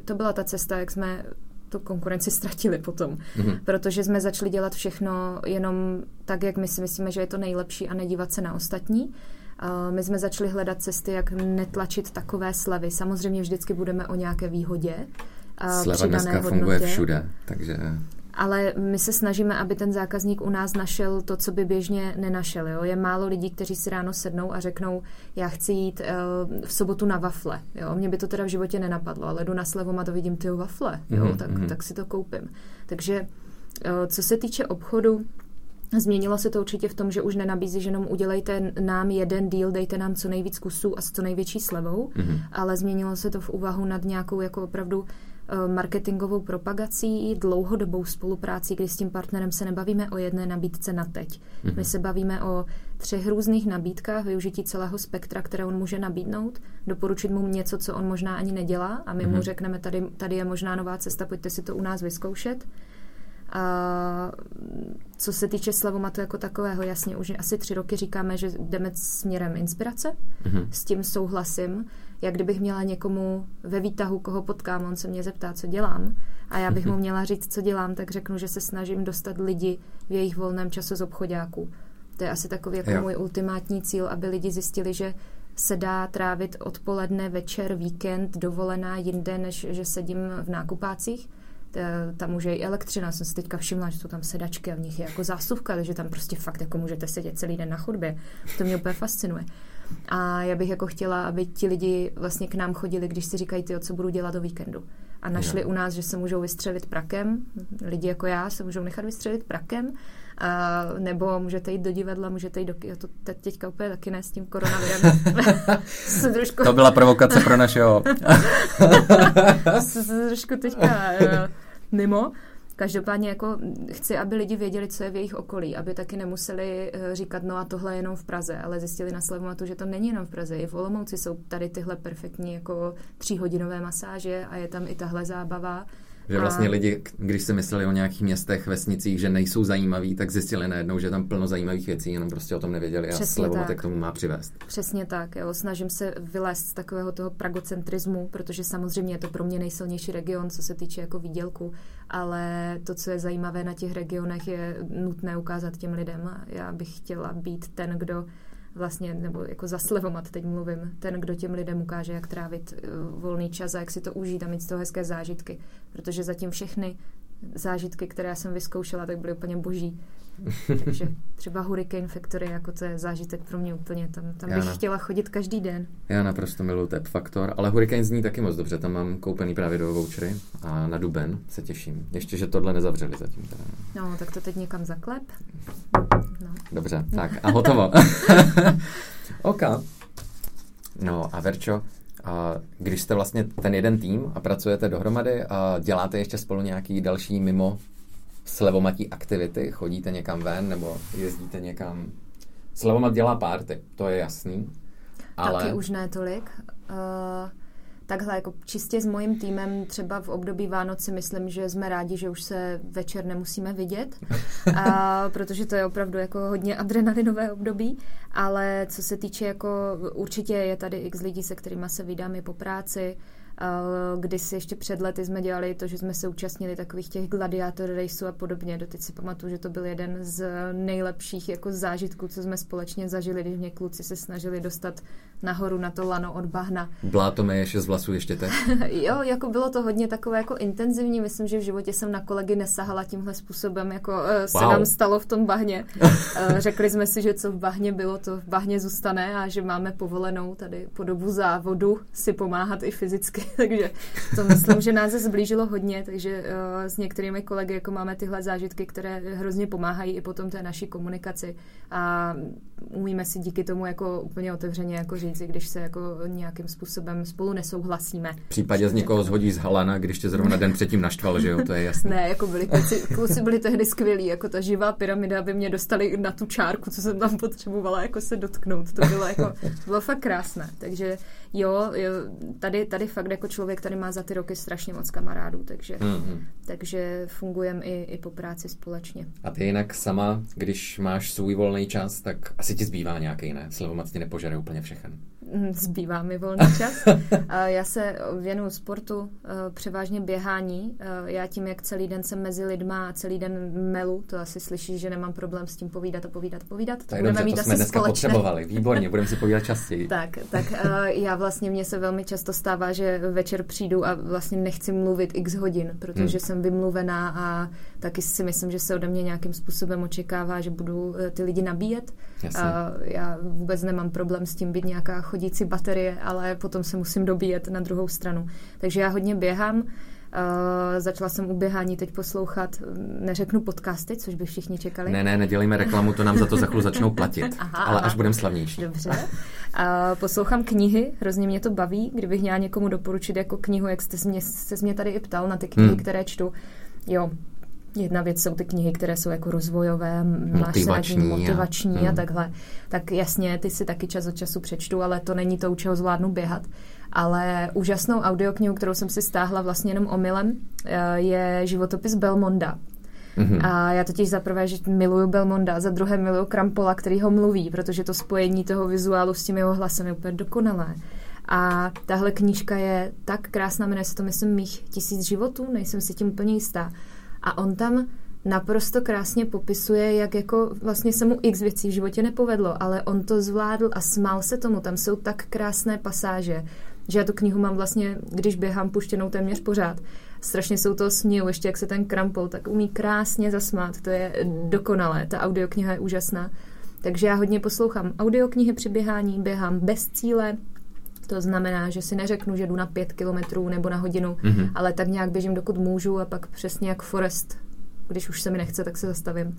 B: to byla ta cesta, jak jsme tu konkurenci ztratili potom. Mm-hmm. Protože jsme začali dělat všechno jenom tak, jak my si myslíme, že je to nejlepší a nedívat se na ostatní. Uh, my jsme začali hledat cesty, jak netlačit takové slevy. Samozřejmě vždycky budeme o nějaké výhodě.
A: Uh, Sleva dneska hodnotě. funguje všude, takže
B: ale my se snažíme, aby ten zákazník u nás našel to, co by běžně nenašel. Jo? Je málo lidí, kteří si ráno sednou a řeknou, já chci jít uh, v sobotu na wafle. Jo? Mně by to teda v životě nenapadlo, ale jdu na slevom a to vidím ty wafle, jo? Mm-hmm. Tak, mhm. tak si to koupím. Takže uh, co se týče obchodu, Změnilo se to určitě v tom, že už nenabízí, že jenom udělejte nám jeden díl, dejte nám co nejvíc kusů a s co největší slevou, mm-hmm. ale změnilo se to v úvahu nad nějakou jako opravdu marketingovou propagací, dlouhodobou spolupráci, kdy s tím partnerem se nebavíme o jedné nabídce na teď. Mm-hmm. My se bavíme o třech různých nabídkách, využití celého spektra, které on může nabídnout, doporučit mu něco, co on možná ani nedělá a my mm-hmm. mu mhm. řekneme, tady, tady je možná nová cesta, pojďte si to u nás vyzkoušet. A co se týče Slavomatu jako takového, jasně, už asi tři roky říkáme, že jdeme směrem inspirace. Mm-hmm. S tím souhlasím. Jak kdybych měla někomu ve výtahu, koho potkám, on se mě zeptá, co dělám, a já bych mu měla říct, co dělám, tak řeknu, že se snažím dostat lidi v jejich volném času z obchodáků. To je asi takový jako jo. můj ultimátní cíl, aby lidi zjistili, že se dá trávit odpoledne, večer, víkend, dovolená jinde, než že sedím v nákupácích tam může i elektřina. Jsem si teďka všimla, že jsou tam sedačky a v nich je jako zásuvka, takže tam prostě fakt jako můžete sedět celý den na chodbě. To mě úplně fascinuje. A já bych jako chtěla, aby ti lidi vlastně k nám chodili, když si říkají, ty, co budu dělat do víkendu. A našli jo. u nás, že se můžou vystřelit prakem. Lidi jako já se můžou nechat vystřelit prakem. A, nebo můžete jít do divadla, můžete jít do kina. To te, teďka úplně taky ne s tím koronavirem.
A: trošku... To byla provokace pro našeho.
B: se trošku teďka uh, mimo. Každopádně jako chci, aby lidi věděli, co je v jejich okolí, aby taky nemuseli eh, říkat, no a tohle je jenom v Praze, ale zjistili na to, že to není jenom v Praze. I v Olomouci jsou tady tyhle perfektní jako tříhodinové masáže a je tam i tahle zábava.
A: Že vlastně a... lidi, když si mysleli o nějakých městech, vesnicích, že nejsou zajímaví, tak zjistili najednou, že tam plno zajímavých věcí, jenom prostě o tom nevěděli a slevovat k tomu má přivést.
B: Přesně tak, jo. Snažím se vylézt z takového toho pragocentrismu, protože samozřejmě je to pro mě nejsilnější region, co se týče jako výdělku, ale to, co je zajímavé na těch regionech, je nutné ukázat těm lidem. Já bych chtěla být ten, kdo vlastně, nebo jako za slevomat teď mluvím, ten, kdo těm lidem ukáže, jak trávit uh, volný čas a jak si to užít a mít z toho hezké zážitky. Protože zatím všechny zážitky, které jsem vyzkoušela, tak byly úplně boží. Takže třeba Hurricane Factory, jako to je zážitek pro mě úplně, tam, tam bych na... chtěla chodit každý den.
A: Já naprosto miluji Tap Factor, ale Hurricane zní taky moc dobře, tam mám koupený právě do vouchery a na duben se těším. Ještě, že tohle nezavřeli zatím. Teda.
B: No, tak to teď někam zaklep.
A: No. Dobře, tak a hotovo. OK. No a Verčo, a když jste vlastně ten jeden tým a pracujete dohromady a děláte ještě spolu nějaký další mimo slevomatí aktivity, chodíte někam ven nebo jezdíte někam. Slevomat dělá párty, to je jasný.
B: Ale... Taky už ne tolik. Uh, takhle, jako čistě s mojím týmem třeba v období Vánoc si myslím, že jsme rádi, že už se večer nemusíme vidět, a, protože to je opravdu jako hodně adrenalinové období, ale co se týče jako určitě je tady x lidí, se kterými se vydám i po práci, Kdysi ještě před lety jsme dělali to, že jsme se účastnili takových těch gladiátor raceů a podobně. Doteď si pamatuju, že to byl jeden z nejlepších jako zážitků, co jsme společně zažili, když mě kluci se snažili dostat nahoru na to lano od bahna.
A: Bláto ještě z vlasů ještě teď?
B: jo, jako bylo to hodně takové jako intenzivní. Myslím, že v životě jsem na kolegy nesahala tímhle způsobem, jako uh, se wow. nám stalo v tom bahně. uh, řekli jsme si, že co v bahně bylo, to v bahně zůstane a že máme povolenou tady po dobu závodu si pomáhat i fyzicky takže to myslím, že nás zblížilo hodně, takže uh, s některými kolegy jako máme tyhle zážitky, které hrozně pomáhají i potom té naší komunikaci a umíme si díky tomu jako úplně otevřeně jako říct, když se jako nějakým způsobem spolu nesouhlasíme.
A: V případě z někoho zhodí z halana, když tě zrovna den předtím naštval, že jo, to je jasné.
B: Ne, jako byli kluci, kluci byli tehdy skvělí, jako ta živá pyramida, aby mě dostali na tu čárku, co jsem tam potřebovala jako se dotknout. To bylo jako, to bylo fakt krásné. Takže jo, jo tady, tady fakt jako člověk tady má za ty roky strašně moc kamarádů, takže, mm-hmm. takže fungujeme i, i po práci společně.
A: A ty jinak sama, když máš svůj volný čas, tak asi ti zbývá nějaký, ne? Slevomat ti nepožere úplně všechen.
B: Mm, zbývá mi volný čas. já se věnuju sportu, eh, převážně běhání. Eh, já tím, jak celý den jsem mezi lidma a celý den melu, to asi slyšíš, že nemám problém s tím povídat a povídat a povídat.
A: Tak budeme dobře, mít to jsme dneska společné. potřebovali. Výborně, budeme si povídat častěji.
B: tak, tak eh, já vlastně, mně se velmi často stává, že večer přijdu a vlastně nechci mluvit x hodin, protože hmm. jsem vymluvená a taky si myslím, že se ode mě nějakým způsobem očekává, že budu ty lidi nabíjet. Jasně. Já vůbec nemám problém s tím být nějaká chodící baterie, ale potom se musím dobíjet na druhou stranu. Takže já hodně běhám, Uh, začala jsem u běhání teď poslouchat, neřeknu podcasty, což by všichni čekali.
A: Ne, ne, nedělejme reklamu, to nám za to za chvíli začnou platit, aha, ale aha. až budeme slavnější.
B: Dobře. Uh, poslouchám knihy, hrozně mě to baví, kdybych měla někomu doporučit jako knihu, jak jste mě, se mě tady i ptal na ty knihy, hmm. které čtu. Jo, Jedna věc jsou ty knihy, které jsou jako rozvojové, motivační, motivační a, a hmm. takhle. Tak jasně, ty si taky čas od času přečtu, ale to není to, u čeho zvládnu běhat. Ale úžasnou audioknihu, kterou jsem si stáhla vlastně jenom omylem, eh, je životopis Belmonda. Mm-hmm. A já totiž za prvé, že miluju Belmonda, za druhé miluju Krampola, který ho mluví, protože to spojení toho vizuálu s tím jeho hlasem je úplně dokonalé. A tahle knížka je tak krásná, jmenuje se to, myslím, mých tisíc životů, nejsem si tím úplně jistá. A on tam naprosto krásně popisuje, jak jako vlastně se mu x věcí v životě nepovedlo, ale on to zvládl a smál se tomu. Tam jsou tak krásné pasáže, že já tu knihu mám vlastně, když běhám puštěnou téměř pořád. Strašně jsou to směju, ještě jak se ten krampol, tak umí krásně zasmát. To je dokonalé, ta audiokniha je úžasná. Takže já hodně poslouchám audioknihy při běhání, běhám bez cíle, to znamená, že si neřeknu, že jdu na pět kilometrů nebo na hodinu, mm-hmm. ale tak nějak běžím, dokud můžu a pak přesně jak Forest, když už se mi nechce, tak se zastavím.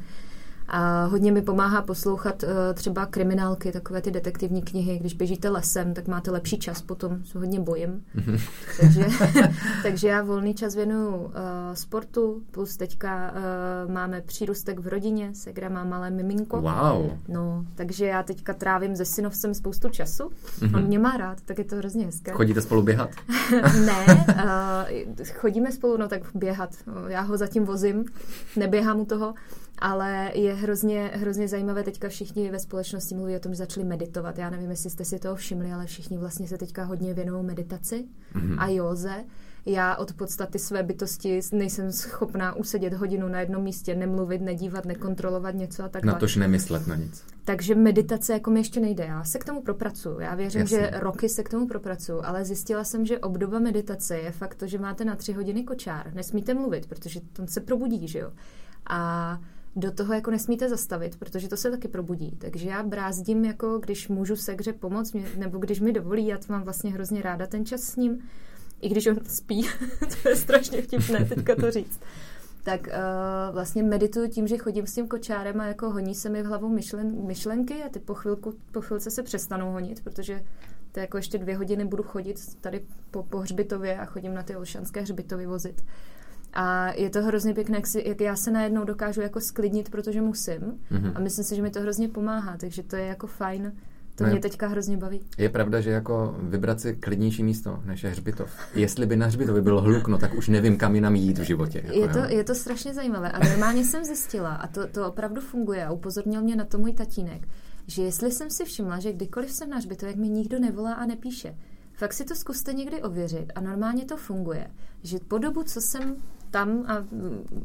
B: A hodně mi pomáhá poslouchat uh, třeba kriminálky, takové ty detektivní knihy. Když běžíte lesem, tak máte lepší čas potom, se hodně bojím. Mhm. takže, takže já volný čas věnuju uh, sportu, plus teďka uh, máme přírůstek v rodině, Segra má malé miminko.
A: Wow.
B: No, takže já teďka trávím se synovcem spoustu času. Mm-hmm. On mě má rád, tak je to hrozně hezké.
A: Chodíte spolu běhat?
B: ne, uh, chodíme spolu, no tak běhat. Já ho zatím vozím, neběhám u toho, ale je hrozně, hrozně zajímavé, teďka všichni ve společnosti mluví o tom, že začali meditovat. Já nevím, jestli jste si toho všimli, ale všichni vlastně se teďka hodně věnují meditaci mm-hmm. a józe. Já od podstaty své bytosti nejsem schopná usedět hodinu na jednom místě, nemluvit, nedívat, nekontrolovat něco a tak
A: Na tož nemyslet na nic.
B: Takže meditace jako mi ještě nejde. Já se k tomu propracuju. Já věřím, Jasně. že roky se k tomu propracuju, ale zjistila jsem, že obdoba meditace je fakt to, že máte na tři hodiny kočár. Nesmíte mluvit, protože to se probudí, že jo. A do toho jako nesmíte zastavit, protože to se taky probudí. Takže já brázdím, jako když můžu segře pomoct, nebo když mi dovolí, já mám vlastně hrozně ráda ten čas s ním, i když on spí, to je strašně vtipné teďka to říct. Tak uh, vlastně medituju tím, že chodím s tím kočárem a jako honí se mi v hlavu myšlen, myšlenky a ty po, chvilku, po chvilce se přestanou honit, protože to jako ještě dvě hodiny budu chodit tady po, po hřbitově a chodím na ty olšanské hřbitovy vozit. A je to hrozně pěkné, jak, si, jak já se najednou dokážu jako sklidnit, protože musím. Mm-hmm. A myslím si, že mi to hrozně pomáhá, takže to je jako fajn. To ne. mě teďka hrozně baví.
A: Je pravda, že jako vybrat si klidnější místo, než je hřbitov. Jestli by na hřbitovi bylo hlukno, tak už nevím, kam jinam jít v životě. Jako,
B: je, to, je to strašně zajímavé. A normálně jsem zjistila, a to, to opravdu funguje, a upozornil mě na to můj tatínek, že jestli jsem si všimla, že kdykoliv jsem na hřbitově, jak mi nikdo nevolá a nepíše, fakt si to zkuste někdy ověřit a normálně to funguje, že po dobu, co jsem tam a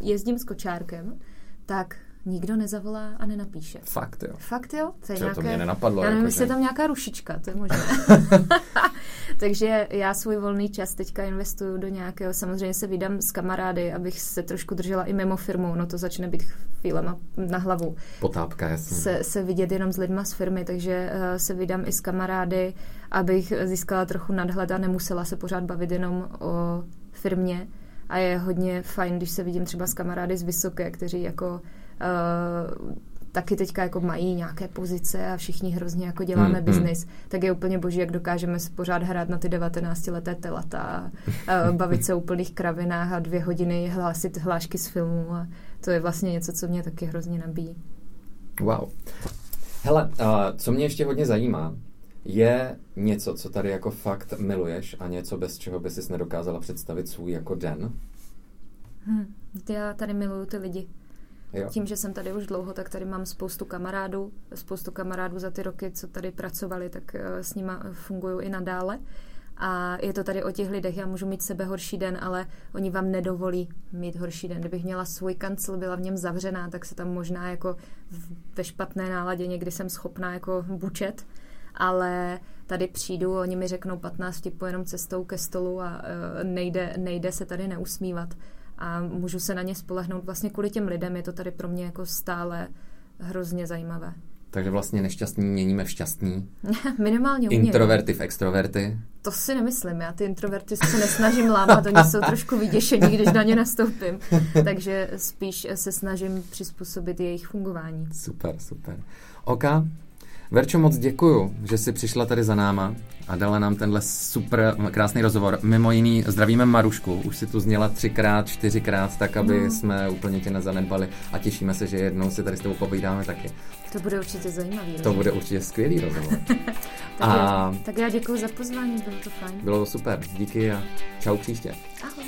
B: jezdím s kočárkem, tak nikdo nezavolá a nenapíše.
A: Fakt jo.
B: Fakt jo?
A: To, je nějaké, to mě nenapadlo.
B: Já nevím, jako jestli je tam nějaká rušička, to je možné. Takže já svůj volný čas teďka investuju do nějakého, samozřejmě se vydám s kamarády, abych se trošku držela i mimo firmu, no to začne být chvílema na hlavu.
A: Potápka, jasně.
B: Se, se vidět jenom s lidma z firmy, takže uh, se vydám i s kamarády, abych získala trochu nadhled a nemusela se pořád bavit jenom o firmě. A je hodně fajn, když se vidím třeba s kamarády z Vysoké, kteří jako uh, taky teďka jako mají nějaké pozice a všichni hrozně jako děláme hmm, biznis, hmm. tak je úplně boží, jak dokážeme se pořád hrát na ty 19-leté telata a, a bavit se o úplných kravinách a dvě hodiny hlásit hlášky z filmů a to je vlastně něco, co mě taky hrozně nabíjí.
A: Wow. Hele, uh, co mě ještě hodně zajímá, je něco, co tady jako fakt miluješ a něco, bez čeho by si nedokázala představit svůj jako den?
B: Hmm, já tady miluju ty lidi. Jo. Tím, že jsem tady už dlouho, tak tady mám spoustu kamarádů. Spoustu kamarádů za ty roky, co tady pracovali, tak eh, s nima fungují i nadále. A je to tady o těch lidech. Já můžu mít sebe horší den, ale oni vám nedovolí mít horší den. Kdybych měla svůj kancel, byla v něm zavřená, tak se tam možná jako ve špatné náladě někdy jsem schopná jako bučet. Ale tady přijdu, oni mi řeknou 15 tipů jenom cestou ke stolu a uh, nejde, nejde se tady neusmívat a můžu se na ně spolehnout. Vlastně kvůli těm lidem je to tady pro mě jako stále hrozně zajímavé.
A: Takže vlastně nešťastní měníme v šťastní.
B: Minimálně
A: umění. Introverty v extroverty.
B: To si nemyslím. Já ty introverty se nesnažím lámat, oni jsou trošku vyděšení, když na ně nastoupím. Takže spíš se snažím přizpůsobit jejich fungování.
A: Super, super. Oka, Verčo, moc děkuju, že jsi přišla tady za náma a dala nám tenhle super krásný rozhovor. Mimo jiný zdravíme Marušku, už si tu zněla třikrát, čtyřikrát, tak aby no. jsme úplně tě nezanedbali a těšíme se, že jednou si tady s tebou povídáme taky.
B: To bude určitě zajímavý.
A: To bude určitě skvělý rozhovor.
B: tak, a... já, tak já děkuji za pozvání, bylo to fajn.
A: Bylo to super, díky a čau příště.
B: Ahoj.